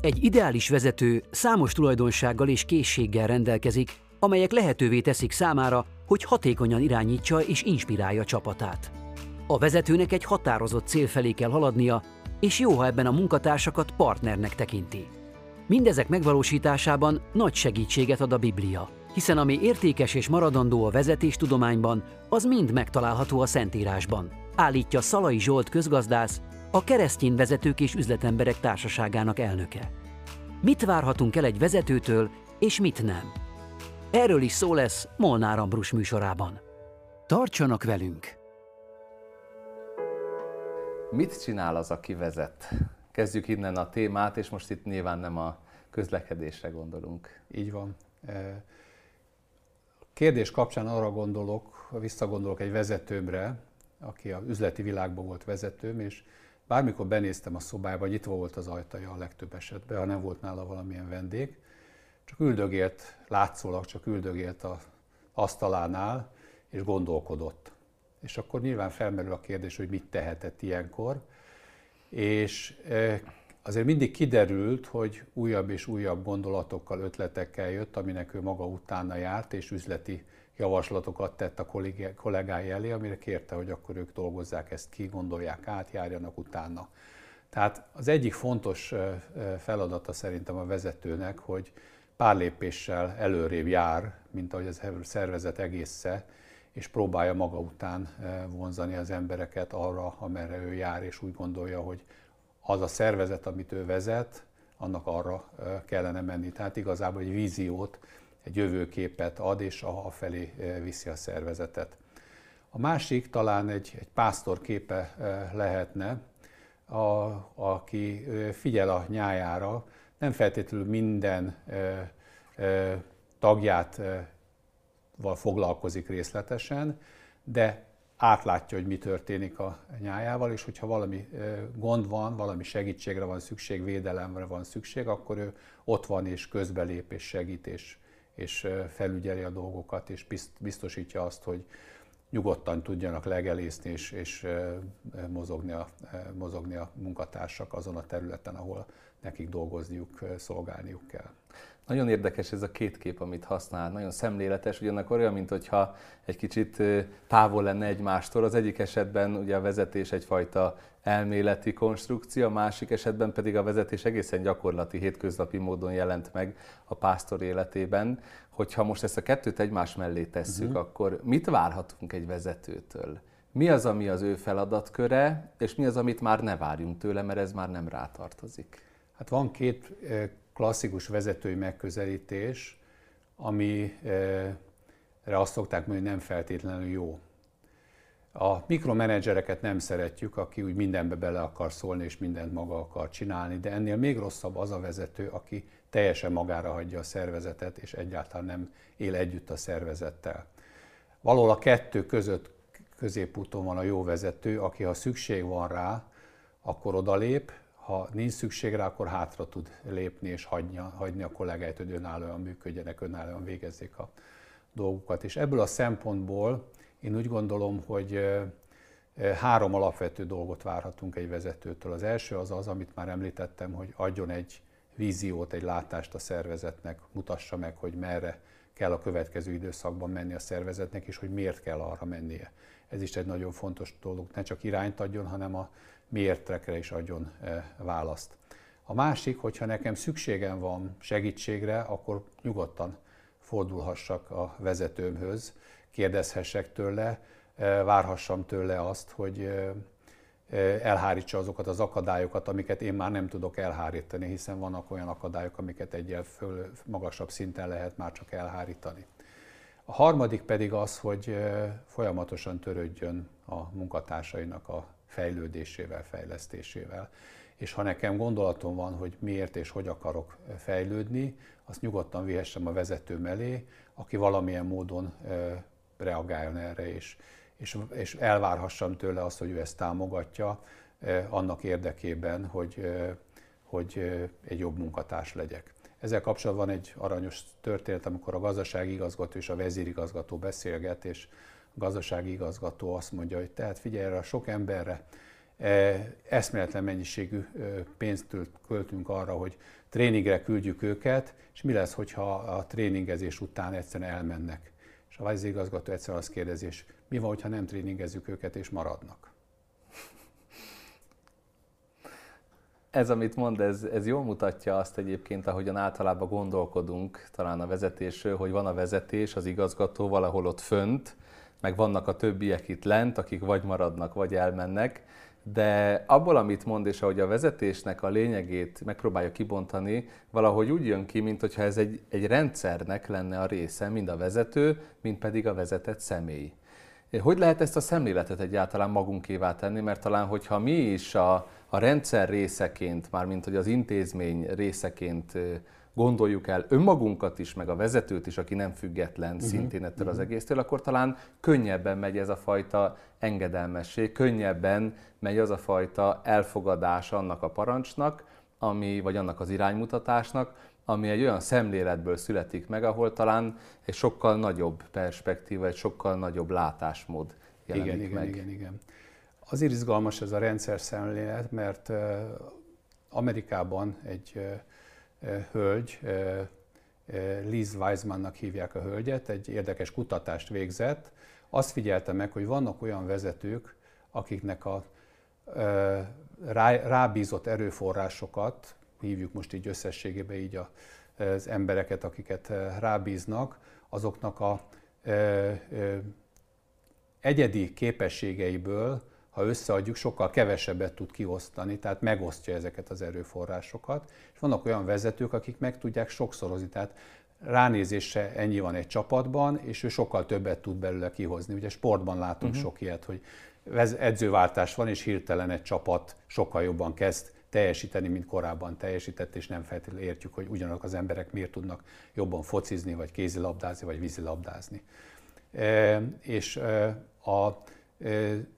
Egy ideális vezető számos tulajdonsággal és készséggel rendelkezik, amelyek lehetővé teszik számára, hogy hatékonyan irányítsa és inspirálja csapatát. A vezetőnek egy határozott cél felé kell haladnia, és jó, ha ebben a munkatársakat partnernek tekinti. Mindezek megvalósításában nagy segítséget ad a Biblia, hiszen ami értékes és maradandó a vezetéstudományban, az mind megtalálható a Szentírásban, állítja Szalai Zsolt közgazdász, a keresztény vezetők és üzletemberek társaságának elnöke. Mit várhatunk el egy vezetőtől, és mit nem? Erről is szó lesz Molnár Ambrus műsorában. Tartsanak velünk! Mit csinál az, aki vezet? Kezdjük innen a témát, és most itt nyilván nem a közlekedésre gondolunk. Így van. E, kérdés kapcsán arra gondolok, visszagondolok egy vezetőmre, aki az üzleti világban volt vezetőm, és bármikor benéztem a szobába, nyitva volt az ajtaja a legtöbb esetben, ha nem volt nála valamilyen vendég, csak üldögélt, látszólag csak üldögélt az asztalánál, és gondolkodott. És akkor nyilván felmerül a kérdés, hogy mit tehetett ilyenkor. És e, azért mindig kiderült, hogy újabb és újabb gondolatokkal, ötletekkel jött, aminek ő maga utána járt, és üzleti javaslatokat tett a kollégái elé, amire kérte, hogy akkor ők dolgozzák ezt ki, gondolják át, járjanak utána. Tehát az egyik fontos feladata szerintem a vezetőnek, hogy pár lépéssel előrébb jár, mint ahogy az szervezet egésze, és próbálja maga után vonzani az embereket arra, amerre ő jár, és úgy gondolja, hogy az a szervezet, amit ő vezet, annak arra kellene menni. Tehát igazából egy víziót, egy jövőképet ad, és a felé viszi a szervezetet. A másik talán egy, egy pásztor képe lehetne, a, aki figyel a nyájára, nem feltétlenül minden tagját foglalkozik részletesen, de átlátja, hogy mi történik a nyájával, és hogyha valami gond van, valami segítségre van szükség, védelemre van szükség, akkor ő ott van és közbelép és segít és, és felügyeli a dolgokat, és biztosítja azt, hogy nyugodtan tudjanak legelészni és, és mozogni, a, mozogni a munkatársak azon a területen, ahol nekik dolgozniuk, szolgálniuk kell. Nagyon érdekes ez a két kép, amit használ, nagyon szemléletes, ugyanakkor olyan, mintha egy kicsit távol lenne egymástól. Az egyik esetben ugye a vezetés egyfajta elméleti konstrukció, a másik esetben pedig a vezetés egészen gyakorlati, hétköznapi módon jelent meg a pásztor életében. Hogyha most ezt a kettőt egymás mellé tesszük, uh-huh. akkor mit várhatunk egy vezetőtől? Mi az, ami az ő feladatköre, és mi az, amit már ne várjunk tőle, mert ez már nem rátartozik? Hát van két klasszikus vezetői megközelítés, amire azt szokták mondani, hogy nem feltétlenül jó. A mikromenedzsereket nem szeretjük, aki úgy mindenbe bele akar szólni és mindent maga akar csinálni, de ennél még rosszabb az a vezető, aki teljesen magára hagyja a szervezetet, és egyáltalán nem él együtt a szervezettel. Valahol a kettő között középúton van a jó vezető, aki ha szükség van rá, akkor odalép, ha nincs szükség rá, akkor hátra tud lépni és hagyni, hagyni a kollégáit, hogy önállóan működjenek, önállóan végezzék a dolgukat. És ebből a szempontból én úgy gondolom, hogy három alapvető dolgot várhatunk egy vezetőtől. Az első az az, amit már említettem, hogy adjon egy víziót, egy látást a szervezetnek, mutassa meg, hogy merre kell a következő időszakban menni a szervezetnek, és hogy miért kell arra mennie. Ez is egy nagyon fontos dolog. Ne csak irányt adjon, hanem a miértekre is adjon választ. A másik, hogyha nekem szükségem van segítségre, akkor nyugodtan fordulhassak a vezetőmhöz, kérdezhessek tőle, várhassam tőle azt, hogy elhárítsa azokat az akadályokat, amiket én már nem tudok elhárítani, hiszen vannak olyan akadályok, amiket egyel föl, magasabb szinten lehet már csak elhárítani. A harmadik pedig az, hogy folyamatosan törődjön a munkatársainak a fejlődésével, fejlesztésével. És ha nekem gondolatom van, hogy miért és hogy akarok fejlődni, azt nyugodtan vihessem a vezetőm elé, aki valamilyen módon reagáljon erre, és, és, és elvárhassam tőle azt, hogy ő ezt támogatja annak érdekében, hogy, hogy egy jobb munkatárs legyek. Ezzel kapcsolatban van egy aranyos történet, amikor a gazdasági igazgató és a vezérigazgató beszélget, és a gazdasági igazgató azt mondja, hogy tehát figyelj erre a sok emberre, eszméletlen mennyiségű pénzt költünk arra, hogy tréningre küldjük őket, és mi lesz, hogyha a tréningezés után egyszerűen elmennek. A vezérigazgató egyszer azt kérdezi, és mi van, ha nem tréningezzük őket, és maradnak? Ez, amit mond, ez, ez jól mutatja azt egyébként, ahogyan általában gondolkodunk talán a vezetésről, hogy van a vezetés, az igazgató valahol ott fönt, meg vannak a többiek itt lent, akik vagy maradnak, vagy elmennek, de abból, amit mond, és ahogy a vezetésnek a lényegét megpróbálja kibontani, valahogy úgy jön ki, mintha ez egy, egy rendszernek lenne a része, mind a vezető, mind pedig a vezetett személy. Hogy lehet ezt a szemléletet egyáltalán magunkévá tenni? Mert talán, hogyha mi is a, a rendszer részeként, mármint hogy az intézmény részeként gondoljuk el önmagunkat is, meg a vezetőt is, aki nem független uh-huh. szintén ettől uh-huh. az mhm. egésztől, akkor talán könnyebben megy ez a fajta engedelmesség, könnyebben megy az a fajta elfogadás annak a parancsnak, ami, vagy annak az iránymutatásnak, ami egy olyan szemléletből születik meg, ahol talán egy sokkal nagyobb perspektíva, egy sokkal nagyobb látásmód jelenik igen, meg. Igen, igen, igen. Azért izgalmas ez a rendszer szemlélet, mert Amerikában egy hölgy, Liz Weismannak hívják a hölgyet, egy érdekes kutatást végzett. Azt figyelte meg, hogy vannak olyan vezetők, akiknek a rábízott erőforrásokat, hívjuk most így összességében így az embereket, akiket rábíznak, azoknak a egyedi képességeiből ha összeadjuk, sokkal kevesebbet tud kiosztani, tehát megosztja ezeket az erőforrásokat. És vannak olyan vezetők, akik meg tudják sokszorozni, tehát ránézésre ennyi van egy csapatban, és ő sokkal többet tud belőle kihozni. Ugye sportban látunk uh-huh. sok ilyet, hogy edzőváltás van, és hirtelen egy csapat sokkal jobban kezd teljesíteni, mint korábban teljesített, és nem feltétlenül értjük, hogy ugyanazok az emberek miért tudnak jobban focizni, vagy kézilabdázni, vagy vízilabdázni. E, és e, a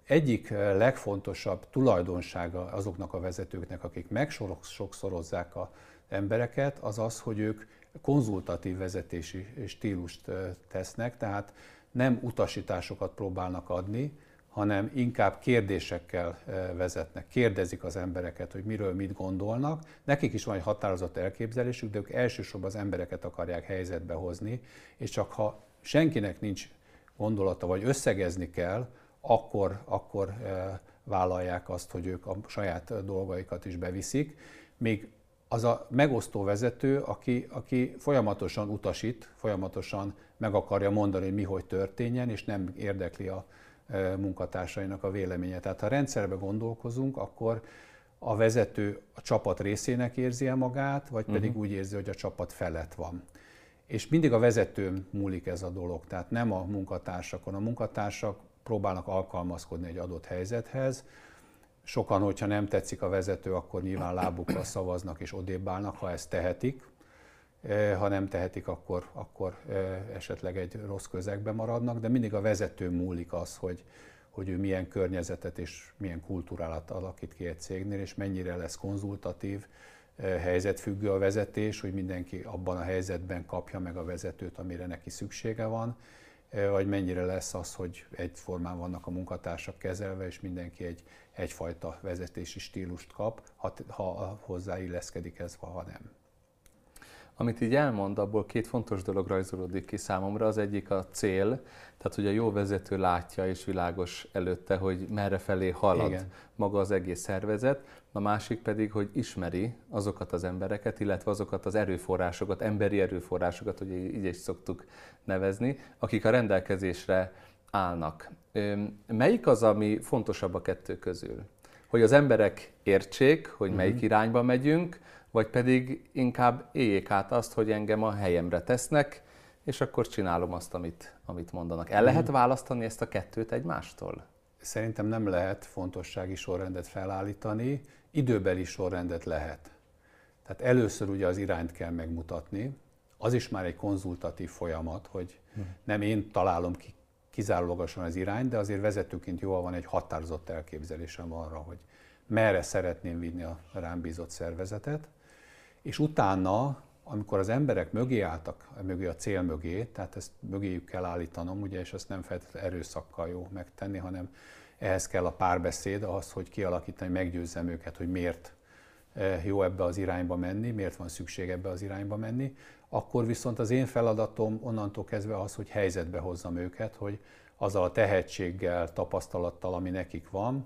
egyik legfontosabb tulajdonsága azoknak a vezetőknek, akik megsokszorozzák az embereket, az az, hogy ők konzultatív vezetési stílust tesznek, tehát nem utasításokat próbálnak adni, hanem inkább kérdésekkel vezetnek. Kérdezik az embereket, hogy miről mit gondolnak. Nekik is van egy határozott elképzelésük, de ők elsősorban az embereket akarják helyzetbe hozni, és csak ha senkinek nincs gondolata, vagy összegezni kell, akkor, akkor vállalják azt, hogy ők a saját dolgaikat is beviszik. Még az a megosztó vezető, aki, aki folyamatosan utasít, folyamatosan meg akarja mondani, hogy mi hogy történjen, és nem érdekli a munkatársainak a véleménye. Tehát ha rendszerbe gondolkozunk, akkor a vezető a csapat részének érzi -e magát, vagy pedig uh-huh. úgy érzi, hogy a csapat felett van. És mindig a vezetőn múlik ez a dolog, tehát nem a munkatársakon. A munkatársak próbálnak alkalmazkodni egy adott helyzethez. Sokan, hogyha nem tetszik a vezető, akkor nyilván lábukkal szavaznak és odébb állnak, ha ezt tehetik. E, ha nem tehetik, akkor, akkor e, esetleg egy rossz közegbe maradnak, de mindig a vezető múlik az, hogy, hogy ő milyen környezetet és milyen kultúrálat alakít ki egy cégnél, és mennyire lesz konzultatív, e, helyzetfüggő a vezetés, hogy mindenki abban a helyzetben kapja meg a vezetőt, amire neki szüksége van, vagy mennyire lesz az, hogy egyformán vannak a munkatársak kezelve, és mindenki egy, egyfajta vezetési stílust kap, ha, ha hozzáilleszkedik ez, ha nem. Amit így elmond, abból két fontos dolog rajzolódik ki számomra. Az egyik a cél, tehát hogy a jó vezető látja és világos előtte, hogy merre felé halad Igen. maga az egész szervezet. A másik pedig, hogy ismeri azokat az embereket, illetve azokat az erőforrásokat, emberi erőforrásokat, hogy így is szoktuk nevezni, akik a rendelkezésre állnak. Melyik az, ami fontosabb a kettő közül? Hogy az emberek értsék, hogy melyik uh-huh. irányba megyünk, vagy pedig inkább éljék át azt, hogy engem a helyemre tesznek, és akkor csinálom azt, amit, amit mondanak. El lehet mhm. választani ezt a kettőt egymástól? Szerintem nem lehet fontossági sorrendet felállítani, időbeli sorrendet lehet. Tehát először ugye az irányt kell megmutatni, az is már egy konzultatív folyamat, hogy mhm. nem én találom ki kizárólagosan az irányt, de azért vezetőként jól van egy határozott elképzelésem arra, hogy merre szeretném vinni a rám bízott szervezetet, és utána, amikor az emberek mögé álltak, mögé a cél mögé, tehát ezt mögéjük kell állítanom, ugye, és ezt nem feltétlenül erőszakkal jó megtenni, hanem ehhez kell a párbeszéd, az, hogy kialakítani, meggyőzzem őket, hogy miért jó ebbe az irányba menni, miért van szükség ebbe az irányba menni. Akkor viszont az én feladatom onnantól kezdve az, hogy helyzetbe hozzam őket, hogy azzal a tehetséggel, tapasztalattal, ami nekik van,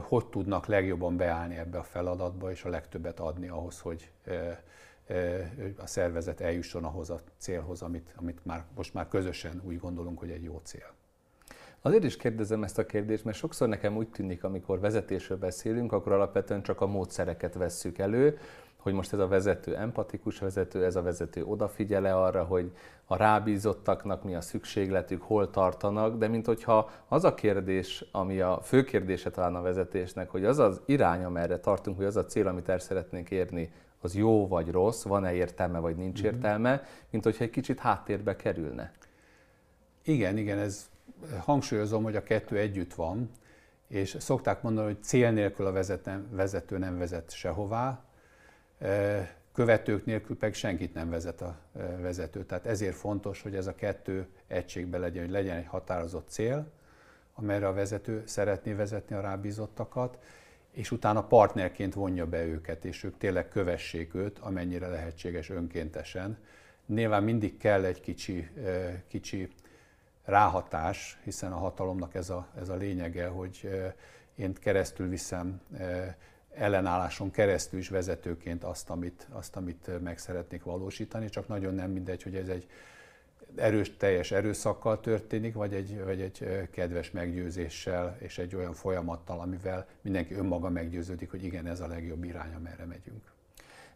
hogy tudnak legjobban beállni ebbe a feladatba, és a legtöbbet adni ahhoz, hogy a szervezet eljusson ahhoz a célhoz, amit, amit már, most már közösen úgy gondolunk, hogy egy jó cél. Azért is kérdezem ezt a kérdést, mert sokszor nekem úgy tűnik, amikor vezetésről beszélünk, akkor alapvetően csak a módszereket vesszük elő, hogy most ez a vezető empatikus vezető, ez a vezető odafigyele arra, hogy a rábízottaknak mi a szükségletük, hol tartanak, de mint hogyha az a kérdés, ami a fő kérdése talán a vezetésnek, hogy az az irány, amerre tartunk, hogy az a cél, amit el szeretnénk érni, az jó vagy rossz, van-e értelme vagy nincs mm-hmm. értelme, mint hogyha egy kicsit háttérbe kerülne. Igen, igen, ez hangsúlyozom, hogy a kettő együtt van, és szokták mondani, hogy cél nélkül a vezető nem vezet sehová, követők nélkül pedig senkit nem vezet a vezető. Tehát ezért fontos, hogy ez a kettő egységben legyen, hogy legyen egy határozott cél, amelyre a vezető szeretné vezetni a rábízottakat, és utána partnerként vonja be őket, és ők tényleg kövessék őt, amennyire lehetséges önkéntesen. Nyilván mindig kell egy kicsi, kicsi ráhatás, hiszen a hatalomnak ez a, ez a lényege, hogy én keresztül viszem ellenálláson keresztül is vezetőként azt amit, azt, amit meg szeretnék valósítani, csak nagyon nem mindegy, hogy ez egy erős, teljes erőszakkal történik, vagy egy, vagy egy kedves meggyőzéssel és egy olyan folyamattal, amivel mindenki önmaga meggyőződik, hogy igen, ez a legjobb irány, amerre megyünk.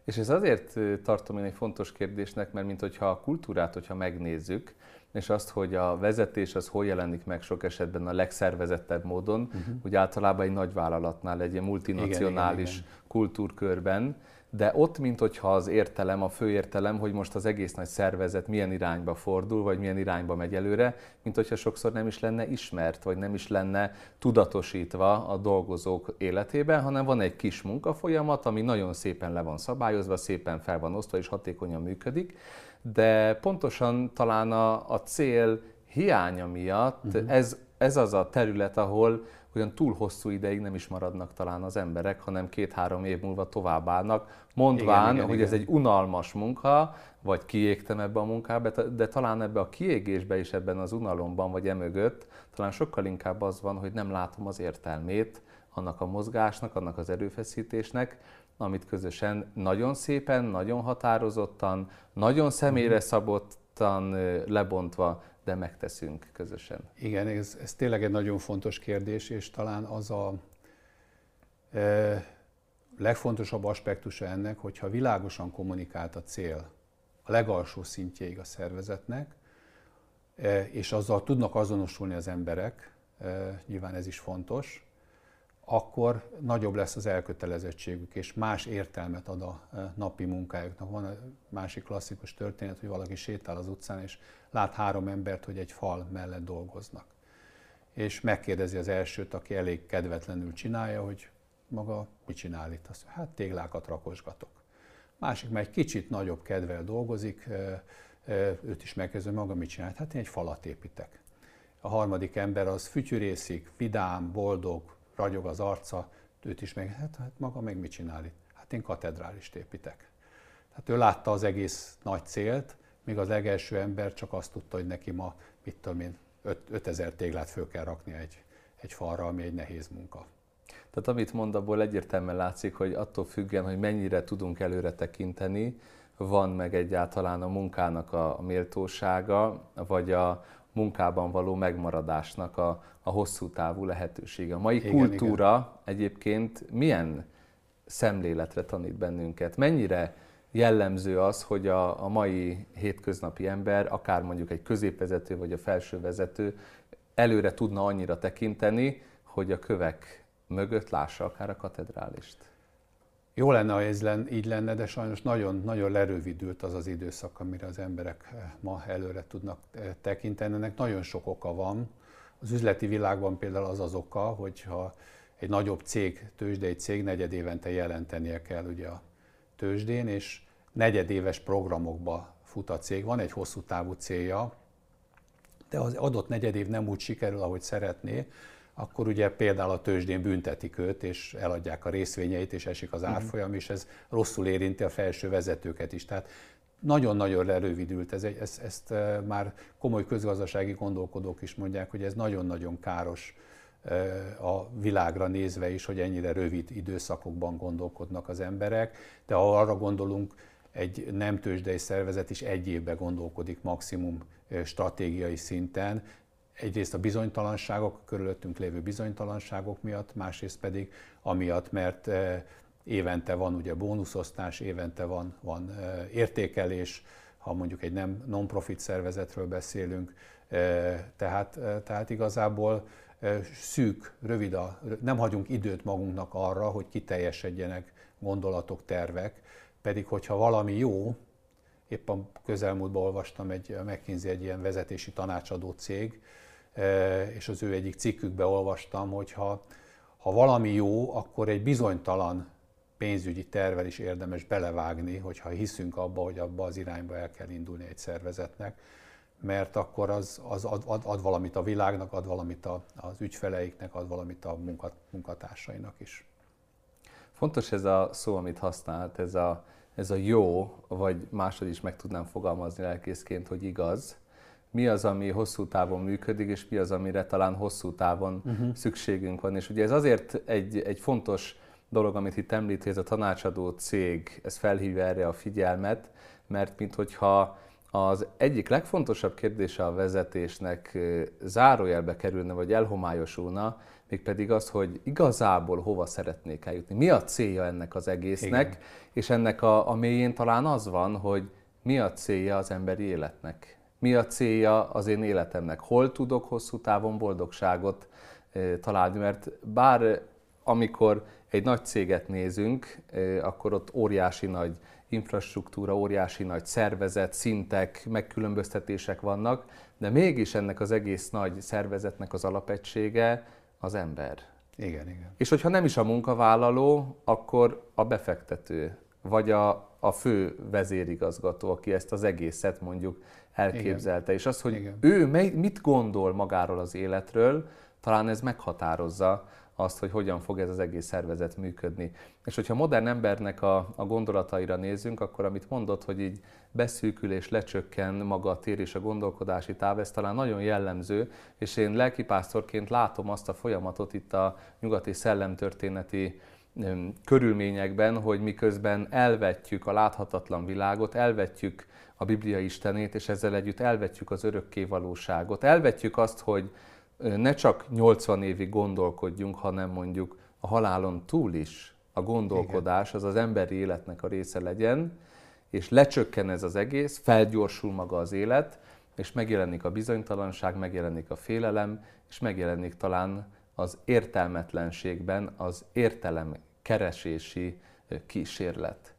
És ez azért tartom én egy fontos kérdésnek, mert mint hogyha a kultúrát, hogyha megnézzük, és azt, hogy a vezetés az hol jelenik meg sok esetben a legszervezettebb módon, uh-huh. hogy általában egy nagy vállalatnál, egy multinacionális igen, igen, igen. kultúrkörben, de ott, mint hogyha az értelem, a fő értelem, hogy most az egész nagy szervezet milyen irányba fordul, vagy milyen irányba megy előre, mint hogyha sokszor nem is lenne ismert, vagy nem is lenne tudatosítva a dolgozók életében, hanem van egy kis munkafolyamat, ami nagyon szépen le van szabályozva, szépen fel van osztva és hatékonyan működik, de pontosan talán a, a cél hiánya miatt uh-huh. ez, ez az a terület, ahol olyan túl hosszú ideig nem is maradnak talán az emberek, hanem két-három év múlva továbbállnak, mondván, igen, igen, hogy igen. ez egy unalmas munka, vagy kiégtem ebbe a munkába, de talán ebbe a kiégésbe is ebben az unalomban, vagy emögött, talán sokkal inkább az van, hogy nem látom az értelmét annak a mozgásnak, annak az erőfeszítésnek, amit közösen nagyon szépen, nagyon határozottan, nagyon személyre mhm. szabottan lebontva, de megteszünk közösen. Igen, ez, ez tényleg egy nagyon fontos kérdés, és talán az a e, legfontosabb aspektusa ennek, hogyha világosan kommunikált a cél a legalsó szintjeig a szervezetnek, e, és azzal tudnak azonosulni az emberek, e, nyilván ez is fontos, akkor nagyobb lesz az elkötelezettségük, és más értelmet ad a e, napi munkájuknak. Van egy másik klasszikus történet, hogy valaki sétál az utcán, és lát három embert, hogy egy fal mellett dolgoznak. És megkérdezi az elsőt, aki elég kedvetlenül csinálja, hogy maga mit csinál itt? Azt hát téglákat rakosgatok. Másik már egy kicsit nagyobb kedvel dolgozik, e, e, őt is megkezdő, maga mit csinál? Hát én egy falat építek. A harmadik ember az fütyűrészik, vidám, boldog, ragyog az arca, őt is meg, hát, hát maga meg mit csinál itt? Hát én katedrálist építek. Tehát ő látta az egész nagy célt, míg az legelső ember csak azt tudta, hogy neki ma, mit tudom én, 5000 téglát föl kell rakni egy, egy falra, ami egy nehéz munka. Tehát amit mond, abból egyértelműen látszik, hogy attól függően, hogy mennyire tudunk előre tekinteni, van meg egyáltalán a munkának a méltósága, vagy a, munkában való megmaradásnak a, a hosszú távú lehetősége. A mai igen, kultúra igen. egyébként milyen szemléletre tanít bennünket? Mennyire jellemző az, hogy a, a mai hétköznapi ember, akár mondjuk egy középvezető vagy a felső vezető előre tudna annyira tekinteni, hogy a kövek mögött lássa akár a katedrálist? Jó lenne, ha ez len, így lenne, de sajnos nagyon, nagyon lerövidült az az időszak, amire az emberek eh, ma előre tudnak eh, tekinteni. Ennek nagyon sok oka van. Az üzleti világban például az az oka, hogyha egy nagyobb cég, tőzsdei cég negyed évente jelentenie kell ugye a tőzsdén, és negyedéves programokba fut a cég. Van egy hosszú távú célja, de az adott negyed év nem úgy sikerül, ahogy szeretné, akkor ugye például a tőzsdén büntetik őt, és eladják a részvényeit, és esik az mhm. árfolyam, és ez rosszul érinti a felső vezetőket is. Tehát nagyon-nagyon lerövidült, ez, ezt, ezt már komoly közgazdasági gondolkodók is mondják, hogy ez nagyon-nagyon káros a világra nézve is, hogy ennyire rövid időszakokban gondolkodnak az emberek, de ha arra gondolunk, egy nem tőzsdei szervezet is egy évben gondolkodik maximum stratégiai szinten, egyrészt a bizonytalanságok, a körülöttünk lévő bizonytalanságok miatt, másrészt pedig amiatt, mert évente van ugye bónuszosztás, évente van, van értékelés, ha mondjuk egy nem non-profit szervezetről beszélünk, tehát, tehát igazából szűk, rövid a, nem hagyunk időt magunknak arra, hogy kiteljesedjenek gondolatok, tervek, pedig hogyha valami jó, éppen közelmúltban olvastam egy McKinsey egy ilyen vezetési tanácsadó cég, és az ő egyik cikkükbe olvastam, hogy ha, ha valami jó, akkor egy bizonytalan pénzügyi tervel is érdemes belevágni, hogyha hiszünk abba, hogy abba az irányba el kell indulni egy szervezetnek, mert akkor az, az ad, ad, ad valamit a világnak, ad valamit a, az ügyfeleiknek, ad valamit a munkat, munkatársainak is. Fontos ez a szó, amit használt, ez a, ez a jó, vagy másod is meg tudnám fogalmazni lelkészként, hogy igaz. Mi az, ami hosszú távon működik, és mi az, amire talán hosszú távon uh-huh. szükségünk van. És ugye ez azért egy, egy fontos dolog, amit itt említ, hogy ez a tanácsadó cég, ez felhívja erre a figyelmet, mert minthogyha az egyik legfontosabb kérdése a vezetésnek zárójelbe kerülne, vagy elhomályosulna, mégpedig az, hogy igazából hova szeretnék eljutni. Mi a célja ennek az egésznek, Igen. és ennek a, a mélyén talán az van, hogy mi a célja az emberi életnek. Mi a célja az én életemnek? Hol tudok hosszú távon boldogságot találni? Mert bár amikor egy nagy céget nézünk, akkor ott óriási nagy infrastruktúra, óriási nagy szervezet, szintek, megkülönböztetések vannak, de mégis ennek az egész nagy szervezetnek az alapegysége az ember. Igen, igen. És hogyha nem is a munkavállaló, akkor a befektető, vagy a, a fő vezérigazgató, aki ezt az egészet mondjuk elképzelte. Igen. És az, hogy igen. ő mit gondol magáról az életről, talán ez meghatározza azt, hogy hogyan fog ez az egész szervezet működni. És hogyha modern embernek a, a gondolataira nézzünk, akkor amit mondott, hogy így beszűkül és lecsökken maga a tér és a gondolkodási táv, ez talán nagyon jellemző, és én lelkipásztorként látom azt a folyamatot itt a nyugati szellemtörténeti körülményekben, hogy miközben elvetjük a láthatatlan világot, elvetjük a Biblia Istenét, és ezzel együtt elvetjük az örökké valóságot. Elvetjük azt, hogy ne csak 80 évig gondolkodjunk, hanem mondjuk a halálon túl is a gondolkodás az az emberi életnek a része legyen, és lecsökken ez az egész, felgyorsul maga az élet, és megjelenik a bizonytalanság, megjelenik a félelem, és megjelenik talán az értelmetlenségben az értelem keresési kísérlet.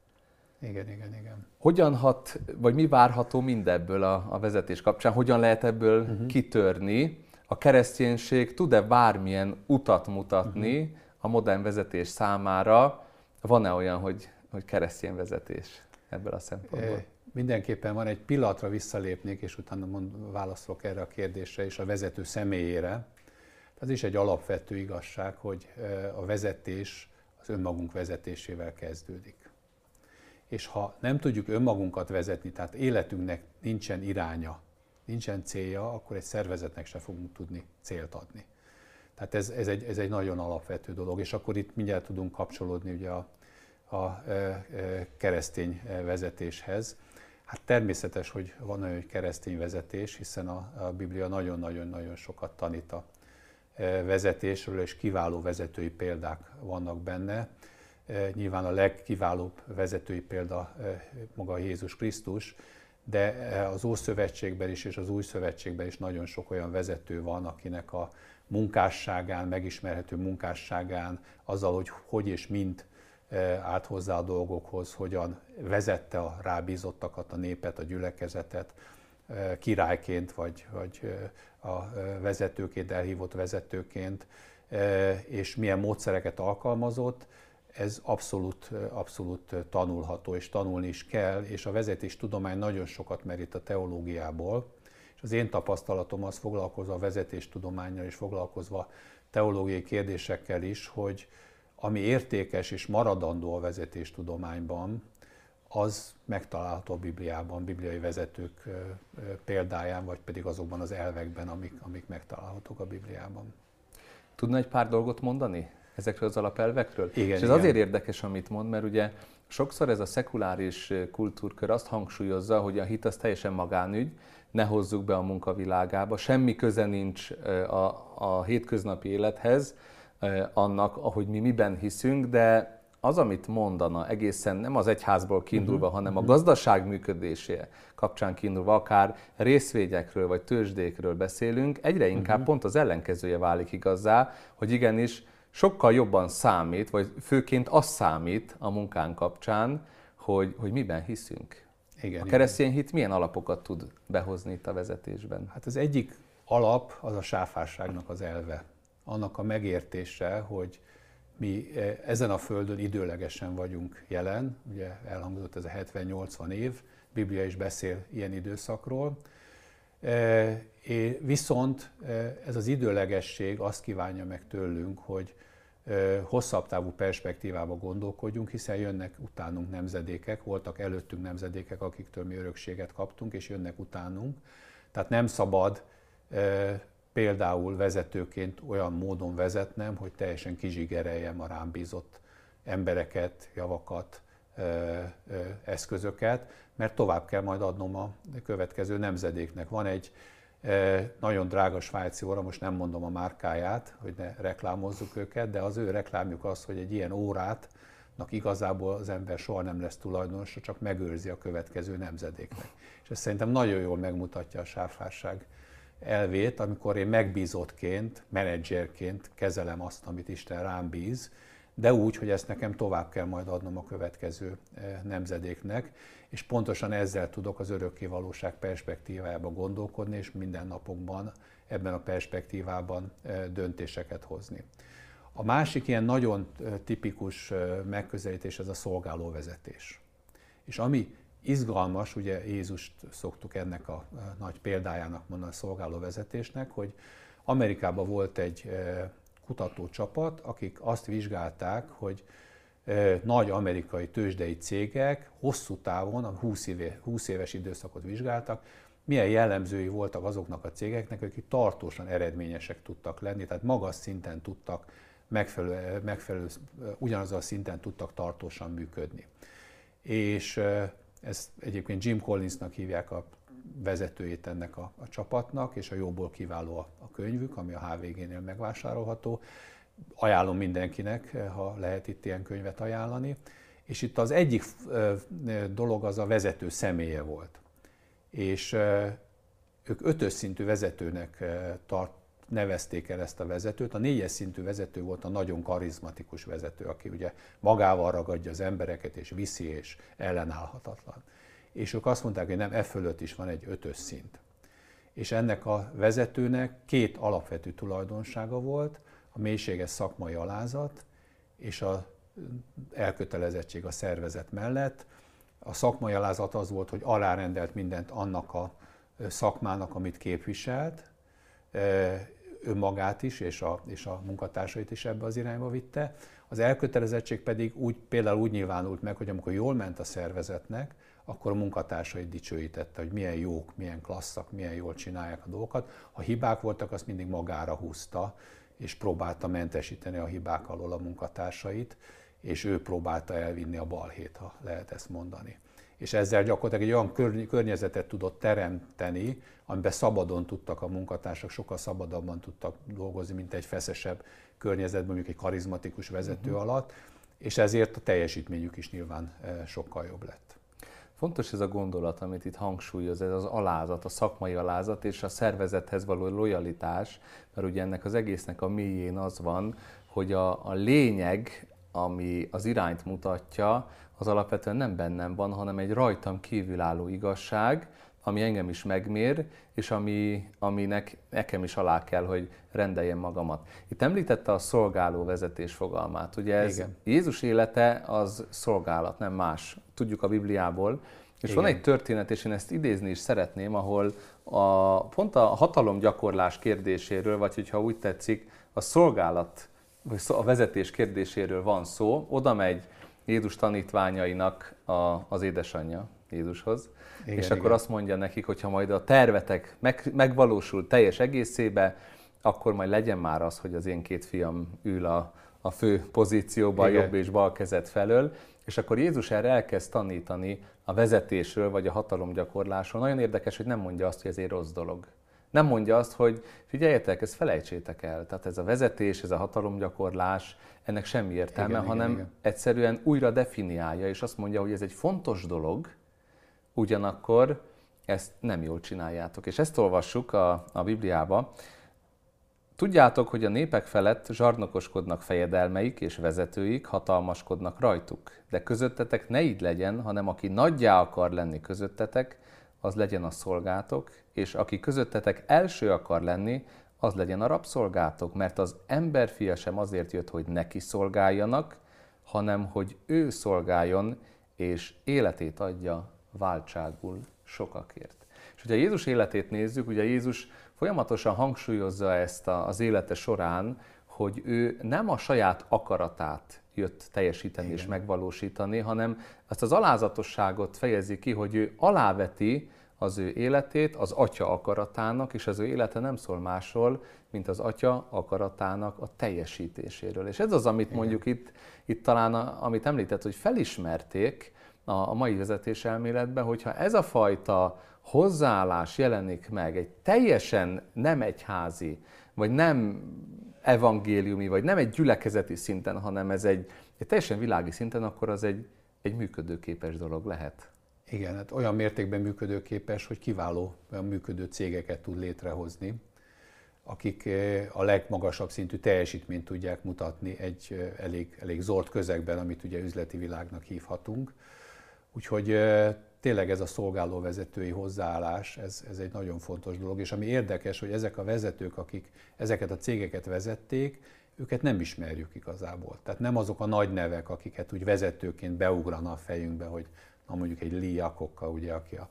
Igen, igen, igen. Hogyan hat, vagy mi várható mindebből a, a vezetés kapcsán? Hogyan lehet ebből uh-huh. kitörni? a kereszténység tud-e bármilyen utat mutatni uh-huh. a modern vezetés számára? Van-e olyan, hogy, hogy keresztény vezetés ebből a szempontból? É, mindenképpen van egy pillanatra visszalépnék, és utána mond, válaszolok erre a kérdésre és a vezető személyére. Ez is egy alapvető igazság, hogy a vezetés az önmagunk vezetésével kezdődik. És ha nem tudjuk önmagunkat vezetni, tehát életünknek nincsen iránya, nincsen célja, akkor egy szervezetnek se fogunk tudni célt adni. Tehát ez, ez, egy, ez egy nagyon alapvető dolog, és akkor itt mindjárt tudunk kapcsolódni ugye a, a e, e, keresztény vezetéshez. Hát természetes, hogy van olyan keresztény vezetés, hiszen a, a Biblia nagyon-nagyon-nagyon sokat tanít a e, vezetésről, és kiváló vezetői példák vannak benne. Nyilván a legkiválóbb vezetői példa maga Jézus Krisztus, de eh, az Ószövetségben is és az Új Szövetségben is nagyon sok olyan vezető van, akinek a munkásságán, megismerhető munkásságán, azzal, hogy hogy és mint eh, állt hozzá a dolgokhoz, hogyan vezette a rábízottakat, a népet, a gyülekezetet, eh, királyként, vagy, vagy a vezetőként, elhívott vezetőként, és milyen módszereket alkalmazott, ez abszolút, abszolút tanulható, és tanulni is kell, és a vezetés tudomány nagyon sokat merít a teológiából, és az én tapasztalatom az foglalkozva a vezetéstudományjal és foglalkozva teológiai kérdésekkel is, hogy ami értékes és maradandó a vezetéstudományban, az megtalálható a Bibliában, bibliai vezetők példáján, vagy pedig azokban az elvekben, amik, amik megtalálhatók a Bibliában. Tudna egy pár dolgot mondani ezekről az alapelvekről? Igen, és ez igen. azért érdekes, amit mond, mert ugye sokszor ez a szekuláris kultúrkör azt hangsúlyozza, hogy a hit az teljesen magánügy, ne hozzuk be a munkavilágába, semmi köze nincs a, a hétköznapi élethez, annak, ahogy mi miben hiszünk, de az, amit mondana egészen nem az egyházból kiindulva, uh-huh. hanem a gazdaság működésé kapcsán kiindulva, akár részvényekről vagy tőzsdékről beszélünk, egyre inkább uh-huh. pont az ellenkezője válik igazá, hogy igenis sokkal jobban számít, vagy főként az számít a munkánk kapcsán, hogy, hogy miben hiszünk. Igen, a keresztény hit milyen alapokat tud behozni itt a vezetésben? Hát az egyik alap az a sáfárságnak az elve. Annak a megértése, hogy mi e, ezen a földön időlegesen vagyunk jelen, ugye elhangzott ez a 70-80 év, Biblia is beszél ilyen időszakról, viszont ez az időlegesség azt kívánja meg tőlünk, hogy hosszabb távú perspektívába gondolkodjunk, hiszen jönnek utánunk nemzedékek, voltak előttünk nemzedékek, akiktől mi örökséget kaptunk, és jönnek utánunk. Tehát nem szabad például vezetőként olyan módon vezetnem, hogy teljesen kizsigereljem a rám bízott embereket, javakat, eszközöket, mert tovább kell majd adnom a következő nemzedéknek. Van egy nagyon drága svájci óra, most nem mondom a márkáját, hogy ne reklámozzuk őket, de az ő reklámjuk az, hogy egy ilyen órát igazából az ember soha nem lesz tulajdonosa, csak megőrzi a következő nemzedéknek. És ez szerintem nagyon jól megmutatja a sáfárság elvét, amikor én megbízottként, menedzserként kezelem azt, amit Isten rám bíz, de úgy, hogy ezt nekem tovább kell majd adnom a következő eh, nemzedéknek, és pontosan ezzel tudok az örökké valóság perspektívájába gondolkodni, és minden napokban ebben a perspektívában eh, döntéseket hozni. A másik ilyen nagyon eh, tipikus megközelítés ez a szolgálóvezetés. És ami izgalmas, ugye Jézust szoktuk ennek a nagy példájának mondani a szolgálóvezetésnek, hogy Amerikában volt egy kutatócsapat, akik azt vizsgálták, hogy nagy amerikai tőzsdei cégek hosszú távon, a 20, éve, 20 éves időszakot vizsgáltak, milyen jellemzői voltak azoknak a cégeknek, akik tartósan eredményesek tudtak lenni, tehát magas szinten tudtak, megfelelő, megfelelő ugyanazon a szinten tudtak tartósan működni. És ezt egyébként Jim Collinsnak hívják a vezetőjét ennek a, a csapatnak, és a jóból kiváló a, a könyvük, ami a HVG-nél megvásárolható. Ajánlom mindenkinek, ha lehet itt ilyen könyvet ajánlani. És itt az egyik dolog az a vezető személye volt. És ők ötös szintű vezetőnek tart, nevezték el ezt a vezetőt. A négyes szintű vezető volt a nagyon karizmatikus vezető, aki ugye magával ragadja az embereket, és viszi, és ellenállhatatlan. És ők azt mondták, hogy nem, e fölött is van egy ötös szint. És ennek a vezetőnek két alapvető tulajdonsága volt, a mélységes szakmai alázat és a elkötelezettség a szervezet mellett. A szakmai alázat az volt, hogy alárendelt mindent annak a szakmának, amit képviselt, önmagát is, és a, és a munkatársait is ebbe az irányba vitte. Az elkötelezettség pedig úgy, például úgy nyilvánult meg, hogy amikor jól ment a szervezetnek, akkor a munkatársait dicsőítette, hogy milyen jók, milyen klasszak, milyen jól csinálják a dolgokat. Ha hibák voltak, azt mindig magára húzta, és próbálta mentesíteni a hibák alól a munkatársait, és ő próbálta elvinni a balhét, ha lehet ezt mondani és ezzel gyakorlatilag egy olyan környezetet tudott teremteni, amiben szabadon tudtak a munkatársak, sokkal szabadabban tudtak dolgozni, mint egy feszesebb környezetben, mondjuk egy karizmatikus vezető uh-huh. alatt, és ezért a teljesítményük is nyilván eh, sokkal jobb lett. Fontos ez a gondolat, amit itt hangsúlyoz, ez az alázat, a szakmai alázat és a szervezethez való lojalitás, mert ugye ennek az egésznek a mélyén az van, hogy a, a lényeg, ami az irányt mutatja, az alapvetően nem bennem van, hanem egy rajtam kívülálló igazság, ami engem is megmér, és ami, aminek nekem is alá kell, hogy rendeljem magamat. Itt említette a szolgáló vezetés fogalmát. Ugye ez Igen. Jézus élete az szolgálat, nem más. Tudjuk a Bibliából. És Igen. van egy történet, és én ezt idézni is szeretném, ahol a, pont a hatalomgyakorlás kérdéséről, vagy hogyha úgy tetszik, a szolgálat, vagy a vezetés kérdéséről van szó, oda megy Jézus tanítványainak a, az édesanyja Jézushoz, igen, és igen. akkor azt mondja nekik, hogy ha majd a tervetek meg, megvalósul teljes egészébe, akkor majd legyen már az, hogy az én két fiam ül a, a fő pozícióban, a jobb és bal kezet felől, és akkor Jézus erre elkezd tanítani a vezetésről, vagy a hatalomgyakorlásról. Nagyon érdekes, hogy nem mondja azt, hogy ez egy rossz dolog. Nem mondja azt, hogy figyeljetek, ezt felejtsétek el. Tehát ez a vezetés, ez a hatalomgyakorlás, ennek semmi értelme, igen, hanem igen, igen. egyszerűen újra definiálja, és azt mondja, hogy ez egy fontos dolog, ugyanakkor ezt nem jól csináljátok. És ezt olvassuk a, a Bibliába. Tudjátok, hogy a népek felett zsarnokoskodnak fejedelmeik és vezetőik, hatalmaskodnak rajtuk. De közöttetek ne így legyen, hanem aki nagyjá akar lenni közöttetek, az legyen a szolgátok, és aki közöttetek első akar lenni, az legyen a rabszolgátok, mert az emberfia sem azért jött, hogy neki szolgáljanak, hanem hogy ő szolgáljon, és életét adja váltságul sokakért. És hogyha Jézus életét nézzük, ugye Jézus folyamatosan hangsúlyozza ezt az élete során, hogy ő nem a saját akaratát jött teljesíteni Igen. és megvalósítani, hanem azt az alázatosságot fejezi ki, hogy ő aláveti az ő életét az atya akaratának, és az ő élete nem szól másról, mint az atya akaratának a teljesítéséről. És ez az, amit Igen. mondjuk itt, itt talán, a, amit említett, hogy felismerték a, a mai vezetés elméletben, hogyha ez a fajta hozzáállás jelenik meg egy teljesen nem egyházi, vagy nem evangéliumi, vagy nem egy gyülekezeti szinten, hanem ez egy, egy teljesen világi szinten, akkor az egy, egy működőképes dolog lehet. Igen, hát olyan mértékben működőképes, hogy kiváló olyan működő cégeket tud létrehozni, akik eh, a legmagasabb szintű teljesítményt tudják mutatni egy eh, elég, elég zord közegben, amit ugye üzleti világnak hívhatunk. Úgyhogy eh, tényleg ez a szolgálóvezetői hozzáállás, ez, ez egy nagyon fontos dolog, és ami érdekes, hogy ezek a vezetők, akik ezeket a cégeket vezették, őket nem ismerjük igazából. Tehát nem azok a nagy nevek, akiket úgy vezetőként beugrana a fejünkbe, hogy na mondjuk egy Lee Iacocca, ugye, aki a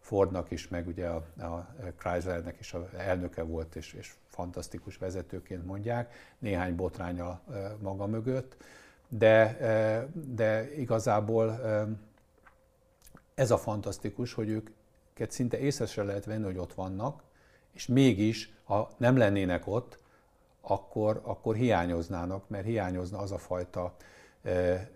Fordnak is, meg ugye a, a Chryslernek is a elnöke volt, és, és fantasztikus vezetőként mondják, néhány botránya maga mögött, de, de igazából ez a fantasztikus, hogy őket szinte észre se lehet venni, hogy ott vannak, és mégis, ha nem lennének ott, akkor, akkor hiányoznának, mert hiányozna az a fajta e, e,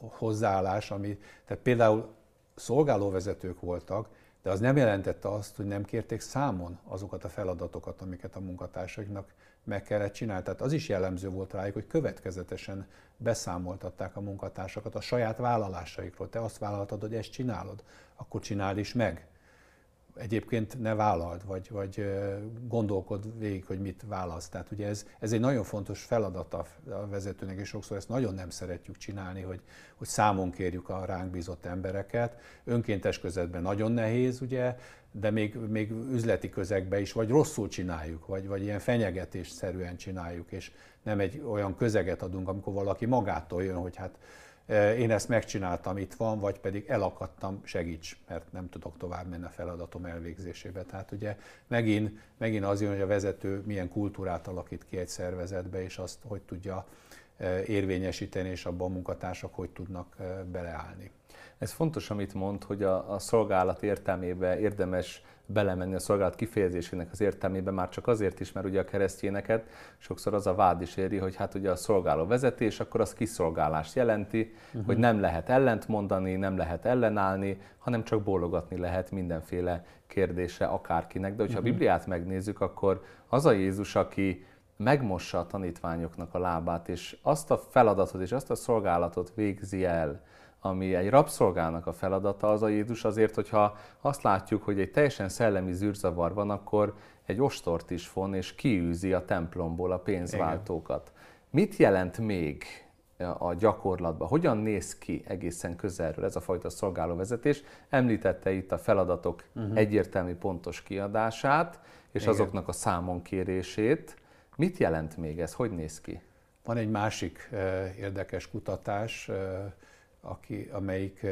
hozzáállás, ami, tehát például szolgálóvezetők voltak, de az nem jelentette azt, hogy nem kérték számon azokat a feladatokat, amiket a munkatársaiknak meg kellett csinálni. Tehát az is jellemző volt rájuk, hogy következetesen beszámoltatták a munkatársakat a saját vállalásaikról. Te azt vállaltad, hogy ezt csinálod, akkor csináld is meg egyébként ne vállald, vagy, vagy gondolkod végig, hogy mit válasz. Tehát ugye ez, ez egy nagyon fontos feladat a vezetőnek, és sokszor ezt nagyon nem szeretjük csinálni, hogy, hogy számon kérjük a ránk bízott embereket. Önkéntes közegben nagyon nehéz, ugye, de még, még üzleti közegben is, vagy rosszul csináljuk, vagy, vagy ilyen fenyegetésszerűen csináljuk, és nem egy olyan közeget adunk, amikor valaki magától jön, hogy hát én ezt megcsináltam, itt van, vagy pedig elakadtam, segíts, mert nem tudok tovább menni a feladatom elvégzésébe. Tehát ugye megint, megint az jön, hogy a vezető milyen kultúrát alakít ki egy szervezetbe, és azt hogy tudja érvényesíteni, és abban a munkatársak hogy tudnak beleállni. Ez fontos, amit mond, hogy a, a szolgálat értelmébe érdemes belemenni a szolgálat kifejezésének az értelmébe, már csak azért is, mert ugye a keresztényeket sokszor az a vád is éri, hogy hát ugye a szolgáló vezetés, akkor az kiszolgálást jelenti, uh-huh. hogy nem lehet ellent mondani, nem lehet ellenállni, hanem csak bólogatni lehet mindenféle kérdése akárkinek. De hogyha uh-huh. a Bibliát megnézzük, akkor az a Jézus, aki megmossa a tanítványoknak a lábát, és azt a feladatot és azt a szolgálatot végzi el, ami egy rabszolgának a feladata, az a Jézus azért, hogyha azt látjuk, hogy egy teljesen szellemi zűrzavar van, akkor egy ostort is von, és kiűzi a templomból a pénzváltókat. Igen. Mit jelent még a gyakorlatban? Hogyan néz ki egészen közelről ez a fajta szolgálóvezetés? Említette itt a feladatok uh-huh. egyértelmű pontos kiadását, és Igen. azoknak a számonkérését. Mit jelent még ez? Hogy néz ki? Van egy másik uh, érdekes kutatás, uh, aki, amelyik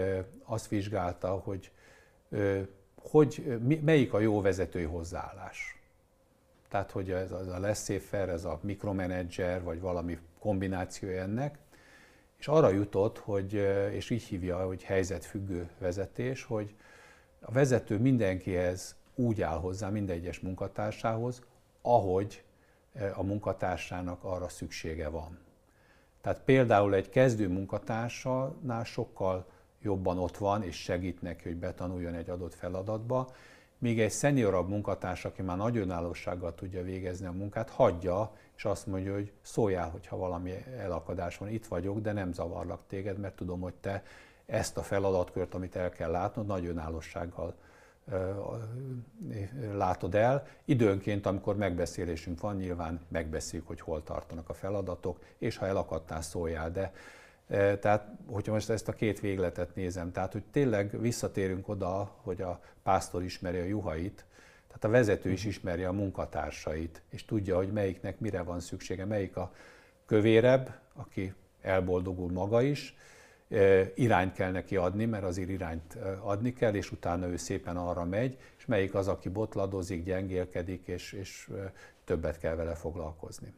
azt vizsgálta, hogy, hogy melyik a jó vezetői hozzáállás. tehát hogy ez a laissez-faire, ez a mikromanager, vagy valami kombinációja ennek, és arra jutott, hogy, és így hívja, hogy helyzetfüggő vezetés, hogy a vezető mindenkihez úgy áll hozzá, minden egyes munkatársához, ahogy a munkatársának arra szüksége van. Tehát például egy kezdő munkatársánál sokkal jobban ott van, és segít neki, hogy betanuljon egy adott feladatba, míg egy szeniorabb munkatárs, aki már nagy önállósággal tudja végezni a munkát, hagyja, és azt mondja, hogy szóljál, hogyha valami elakadás van, itt vagyok, de nem zavarlak téged, mert tudom, hogy te ezt a feladatkört, amit el kell látnod, nagy önállósággal látod el. Időnként, amikor megbeszélésünk van, nyilván megbeszéljük, hogy hol tartanak a feladatok, és ha elakadtál, szóljál, de tehát, hogyha most ezt a két végletet nézem, tehát, hogy tényleg visszatérünk oda, hogy a pásztor ismeri a juhait, tehát a vezető is ismeri a munkatársait, és tudja, hogy melyiknek mire van szüksége, melyik a kövérebb, aki elboldogul maga is, irányt kell neki adni, mert azért irányt adni kell, és utána ő szépen arra megy, és melyik az, aki botladozik, gyengélkedik, és, és többet kell vele foglalkozni.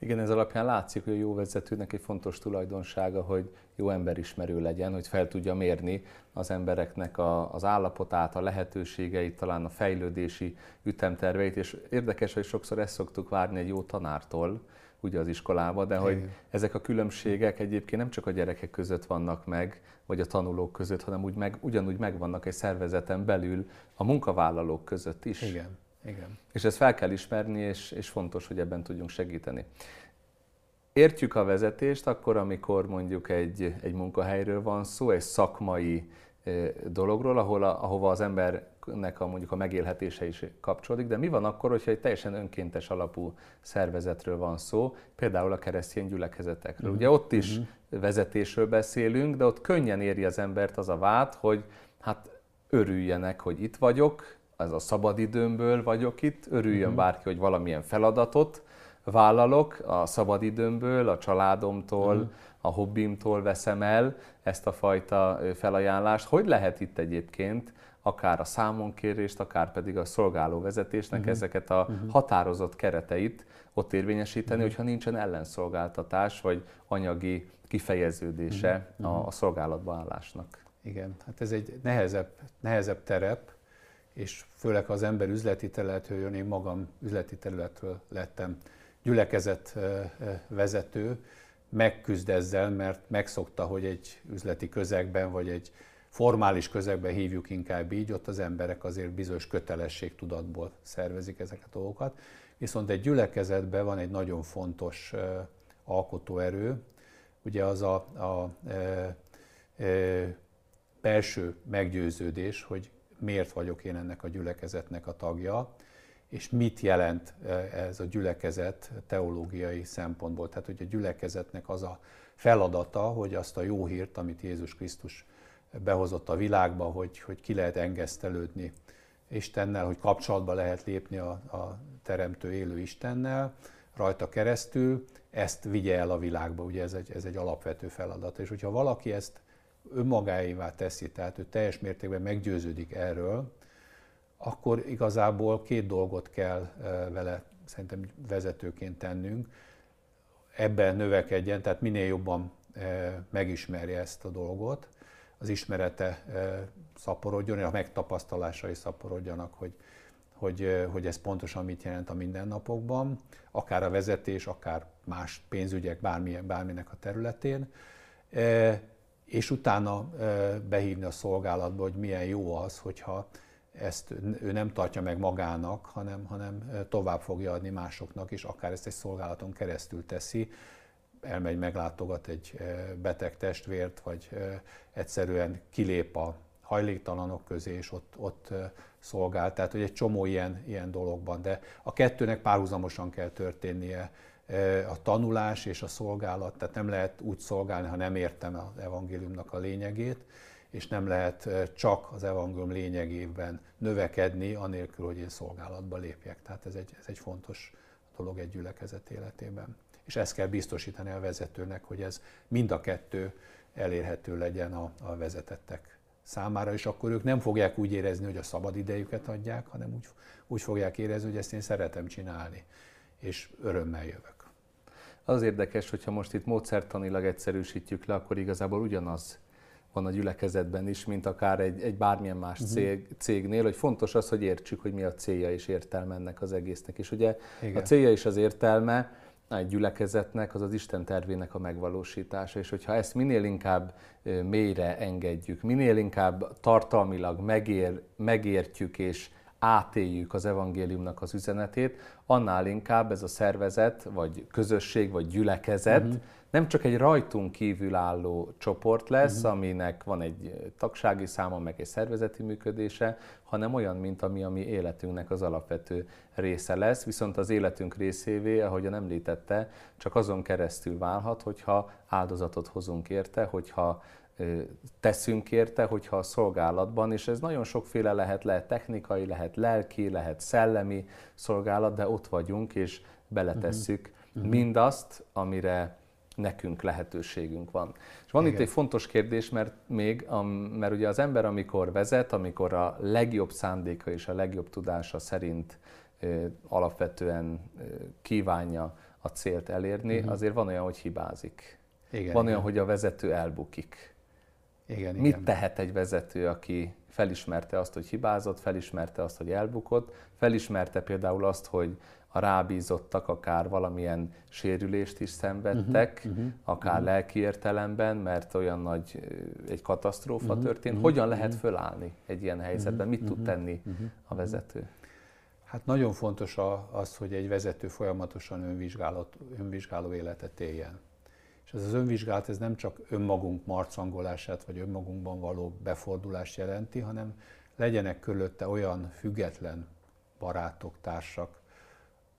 Igen, ez alapján látszik, hogy a jó vezetőnek egy fontos tulajdonsága, hogy jó emberismerő legyen, hogy fel tudja mérni az embereknek a, az állapotát, a lehetőségeit, talán a fejlődési ütemterveit, és érdekes, hogy sokszor ezt szoktuk várni egy jó tanártól, ugye az iskolába, de hogy Igen. ezek a különbségek egyébként nem csak a gyerekek között vannak meg, vagy a tanulók között, hanem úgy meg, ugyanúgy megvannak egy szervezeten belül a munkavállalók között is. Igen. Igen. És ezt fel kell ismerni, és, és fontos, hogy ebben tudjunk segíteni. Értjük a vezetést akkor, amikor mondjuk egy, egy munkahelyről van szó, egy szakmai dologról, ahol a, ahova az embernek a, mondjuk a megélhetése is kapcsolódik, de mi van akkor, hogyha egy teljesen önkéntes alapú szervezetről van szó, például a keresztény gyülekezetekről. Uh-huh. Ugye ott is uh-huh. vezetésről beszélünk, de ott könnyen éri az embert az a vád, hogy hát örüljenek, hogy itt vagyok, ez a szabadidőmből vagyok itt, örüljön uh-huh. bárki, hogy valamilyen feladatot vállalok a szabadidőmből, a családomtól, uh-huh. a hobbimtól veszem el ezt a fajta felajánlást. Hogy lehet itt egyébként akár a számonkérést, akár pedig a szolgáló vezetésnek uh-huh. ezeket a uh-huh. határozott kereteit ott érvényesíteni, uh-huh. hogyha nincsen ellenszolgáltatás vagy anyagi kifejeződése uh-huh. a, a szolgálatba állásnak. Igen, hát ez egy nehezebb, nehezebb terep, és főleg ha az ember üzleti területről jön, én magam üzleti területről lettem gyülekezet vezető, megküzd ezzel, mert megszokta, hogy egy üzleti közegben, vagy egy formális közegben hívjuk inkább így, ott az emberek azért bizonyos kötelességtudatból szervezik ezeket a dolgokat. Viszont egy gyülekezetben van egy nagyon fontos alkotóerő, ugye az a, a e, e, belső meggyőződés, hogy miért vagyok én ennek a gyülekezetnek a tagja, és mit jelent ez a gyülekezet teológiai szempontból. Tehát, hogy a gyülekezetnek az a feladata, hogy azt a jó hírt, amit Jézus Krisztus behozott a világba, hogy, hogy ki lehet engesztelődni Istennel, hogy kapcsolatba lehet lépni a, a teremtő élő Istennel, rajta keresztül, ezt vigye el a világba, ugye ez egy, ez egy alapvető feladat. És hogyha valaki ezt önmagáévá teszi, tehát ő teljes mértékben meggyőződik erről, akkor igazából két dolgot kell vele szerintem vezetőként tennünk. Ebben növekedjen, tehát minél jobban megismerje ezt a dolgot, az ismerete szaporodjon, a megtapasztalásai szaporodjanak, hogy, hogy, hogy ez pontosan mit jelent a mindennapokban, akár a vezetés, akár más pénzügyek, bármilyen, bárminek a területén. És utána behívni a szolgálatba, hogy milyen jó az, hogyha ezt ő nem tartja meg magának, hanem, hanem tovább fogja adni másoknak, és akár ezt egy szolgálaton keresztül teszi, elmegy, meglátogat egy beteg testvért, vagy egyszerűen kilép a hajléktalanok közé, és ott, ott szolgál. Tehát, hogy egy csomó ilyen, ilyen dologban, de a kettőnek párhuzamosan kell történnie a tanulás és a szolgálat, tehát nem lehet úgy szolgálni, ha nem értem az evangéliumnak a lényegét, és nem lehet csak az evangélium lényegében növekedni, anélkül, hogy én szolgálatba lépjek. Tehát ez egy, ez egy fontos dolog egy gyülekezet életében. És ezt kell biztosítani a vezetőnek, hogy ez mind a kettő elérhető legyen a, a vezetettek számára, és akkor ők nem fogják úgy érezni, hogy a szabad idejüket adják, hanem úgy, úgy fogják érezni, hogy ezt én szeretem csinálni, és örömmel jövök. Az érdekes, hogyha most itt módszertanilag egyszerűsítjük le, akkor igazából ugyanaz van a gyülekezetben is, mint akár egy, egy bármilyen más uh-huh. cég, cégnél, hogy fontos az, hogy értsük, hogy mi a célja és értelme ennek az egésznek. És ugye Igen. a célja és az értelme egy gyülekezetnek az az Isten tervének a megvalósítása, és hogyha ezt minél inkább mélyre engedjük, minél inkább tartalmilag megér, megértjük és átéljük az evangéliumnak az üzenetét, annál inkább ez a szervezet, vagy közösség, vagy gyülekezet uh-huh. nem csak egy rajtunk kívül álló csoport lesz, uh-huh. aminek van egy tagsági száma, meg egy szervezeti működése, hanem olyan, mint ami a mi életünknek az alapvető része lesz, viszont az életünk részévé, ahogyan említette, csak azon keresztül válhat, hogyha áldozatot hozunk érte, hogyha teszünk érte, hogyha a szolgálatban, és ez nagyon sokféle lehet, lehet technikai, lehet lelki, lehet szellemi szolgálat, de ott vagyunk, és beletesszük uh-huh. mindazt, amire nekünk lehetőségünk van. És van Igen. itt egy fontos kérdés, mert még, mert ugye az ember, amikor vezet, amikor a legjobb szándéka és a legjobb tudása szerint alapvetően kívánja a célt elérni, uh-huh. azért van olyan, hogy hibázik. Igen, van olyan, hogy a vezető elbukik. Igen, Mit igen. tehet egy vezető, aki felismerte azt, hogy hibázott, felismerte azt, hogy elbukott, felismerte például azt, hogy a rábízottak akár valamilyen sérülést is szenvedtek, uh-huh, uh-huh, akár uh-huh. lelki értelemben, mert olyan nagy egy katasztrófa uh-huh, történt. Uh-huh, Hogyan lehet fölállni egy ilyen helyzetben? Mit uh-huh, tud tenni uh-huh, a vezető? Hát nagyon fontos az, hogy egy vezető folyamatosan önvizsgáló életet éljen. És ez az önvizsgálat ez nem csak önmagunk marcangolását, vagy önmagunkban való befordulást jelenti, hanem legyenek körülötte olyan független barátok, társak,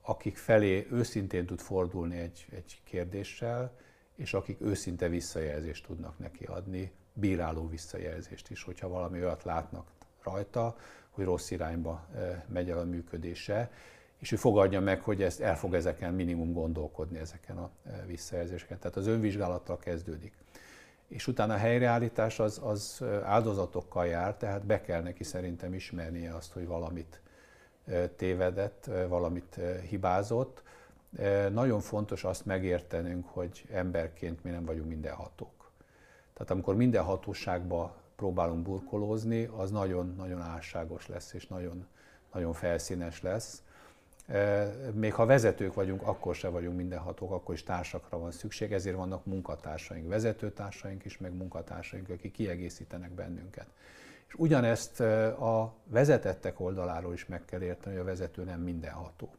akik felé őszintén tud fordulni egy, egy kérdéssel, és akik őszinte visszajelzést tudnak neki adni, bíráló visszajelzést is, hogyha valami olyat látnak rajta, hogy rossz irányba eh, megy el a működése, és ő fogadja meg, hogy ezt el fog ezeken minimum gondolkodni, ezeken a e, visszajelzéseken. Tehát az önvizsgálattal kezdődik. És utána a helyreállítás az, az e, áldozatokkal jár, tehát be kell neki szerintem ismernie azt, hogy valamit e, tévedett, valamit hibázott. Nagyon fontos azt megértenünk, hogy emberként mi nem vagyunk mindenhatók. Tehát amikor minden hatóságba próbálunk burkolózni, az nagyon-nagyon álságos lesz, és nagyon, nagyon felszínes lesz még ha vezetők vagyunk, akkor se vagyunk mindenhatók, akkor is társakra van szükség, ezért vannak munkatársaink, vezetőtársaink is, meg munkatársaink, akik kiegészítenek bennünket. És ugyanezt a vezetettek oldaláról is meg kell érteni, hogy a vezető nem mindenható.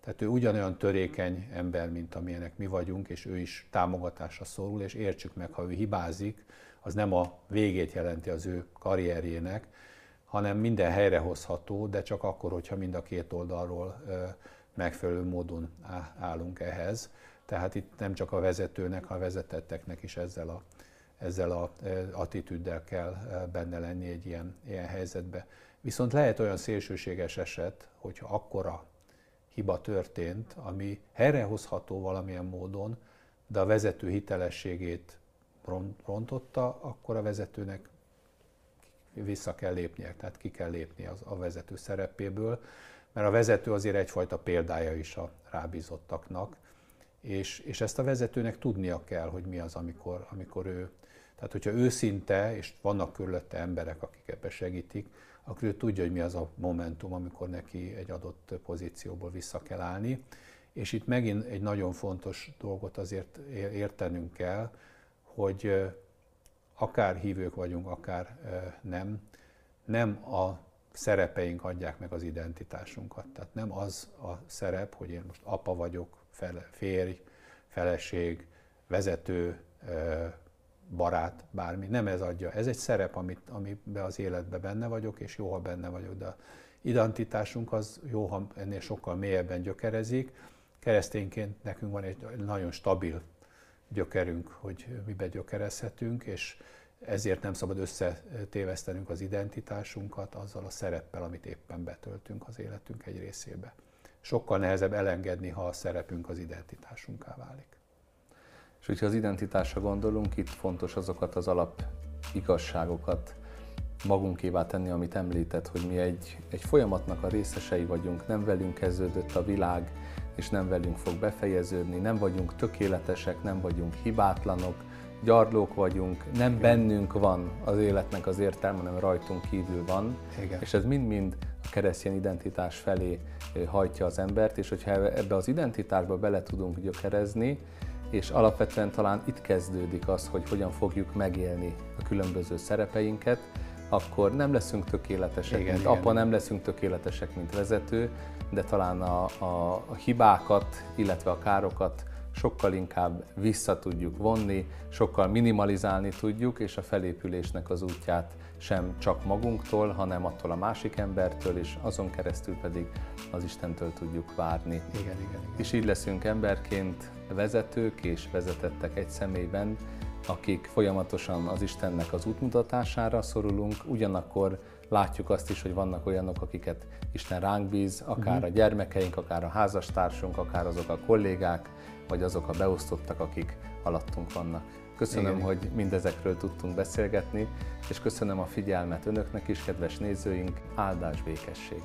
Tehát ő ugyanolyan törékeny ember, mint amilyenek mi vagyunk, és ő is támogatásra szorul, és értsük meg, ha ő hibázik, az nem a végét jelenti az ő karrierjének, hanem minden helyrehozható, de csak akkor, hogyha mind a két oldalról megfelelő módon állunk ehhez. Tehát itt nem csak a vezetőnek, a vezetetteknek is ezzel a, ezzel a attitűddel kell benne lenni egy ilyen, ilyen helyzetbe. Viszont lehet olyan szélsőséges eset, hogyha akkora hiba történt, ami helyrehozható valamilyen módon, de a vezető hitelességét rontotta, akkor a vezetőnek vissza kell lépnie, tehát ki kell lépni az, a vezető szerepéből, mert a vezető azért egyfajta példája is a rábízottaknak, és, és ezt a vezetőnek tudnia kell, hogy mi az, amikor, amikor ő, tehát hogyha őszinte, és vannak körülötte emberek, akik ebbe segítik, akkor ő tudja, hogy mi az a momentum, amikor neki egy adott pozícióból vissza kell állni. És itt megint egy nagyon fontos dolgot azért értenünk kell, hogy akár hívők vagyunk, akár nem, nem a szerepeink adják meg az identitásunkat. Tehát nem az a szerep, hogy én most apa vagyok, fele, férj, feleség, vezető, barát, bármi. Nem ez adja. Ez egy szerep, amit, amiben az életben benne vagyok, és jó, ha benne vagyok, de identitásunk az jó, ha ennél sokkal mélyebben gyökerezik. Keresztényként nekünk van egy nagyon stabil gyökerünk, hogy mibe gyökerezhetünk, és ezért nem szabad összetévesztenünk az identitásunkat azzal a szereppel, amit éppen betöltünk az életünk egy részébe. Sokkal nehezebb elengedni, ha a szerepünk az identitásunká válik. És hogyha az identitásra gondolunk, itt fontos azokat az alap igazságokat magunkévá tenni, amit említett, hogy mi egy, egy folyamatnak a részesei vagyunk, nem velünk kezdődött a világ, és nem velünk fog befejeződni, nem vagyunk tökéletesek, nem vagyunk hibátlanok, gyarlók vagyunk, nem Igen. bennünk van az életnek az értelme, hanem rajtunk kívül van, Igen. és ez mind-mind a keresztény identitás felé hajtja az embert, és hogyha ebbe az identitásba bele tudunk gyökerezni, és alapvetően talán itt kezdődik az, hogy hogyan fogjuk megélni a különböző szerepeinket, akkor nem leszünk tökéletesek, igen, mint igen, apa, nem leszünk tökéletesek, mint vezető, de talán a, a, a hibákat, illetve a károkat sokkal inkább vissza tudjuk vonni, sokkal minimalizálni tudjuk, és a felépülésnek az útját sem csak magunktól, hanem attól a másik embertől, és azon keresztül pedig az Istentől tudjuk várni. Igen, igen, igen. És így leszünk emberként vezetők és vezetettek egy személyben, akik folyamatosan az Istennek az útmutatására szorulunk, ugyanakkor látjuk azt is, hogy vannak olyanok, akiket Isten ránk bíz, akár uh-huh. a gyermekeink, akár a házastársunk, akár azok a kollégák, vagy azok a beosztottak, akik alattunk vannak. Köszönöm, Igen. hogy mindezekről tudtunk beszélgetni, és köszönöm a figyelmet önöknek is, kedves nézőink, áldás békesség!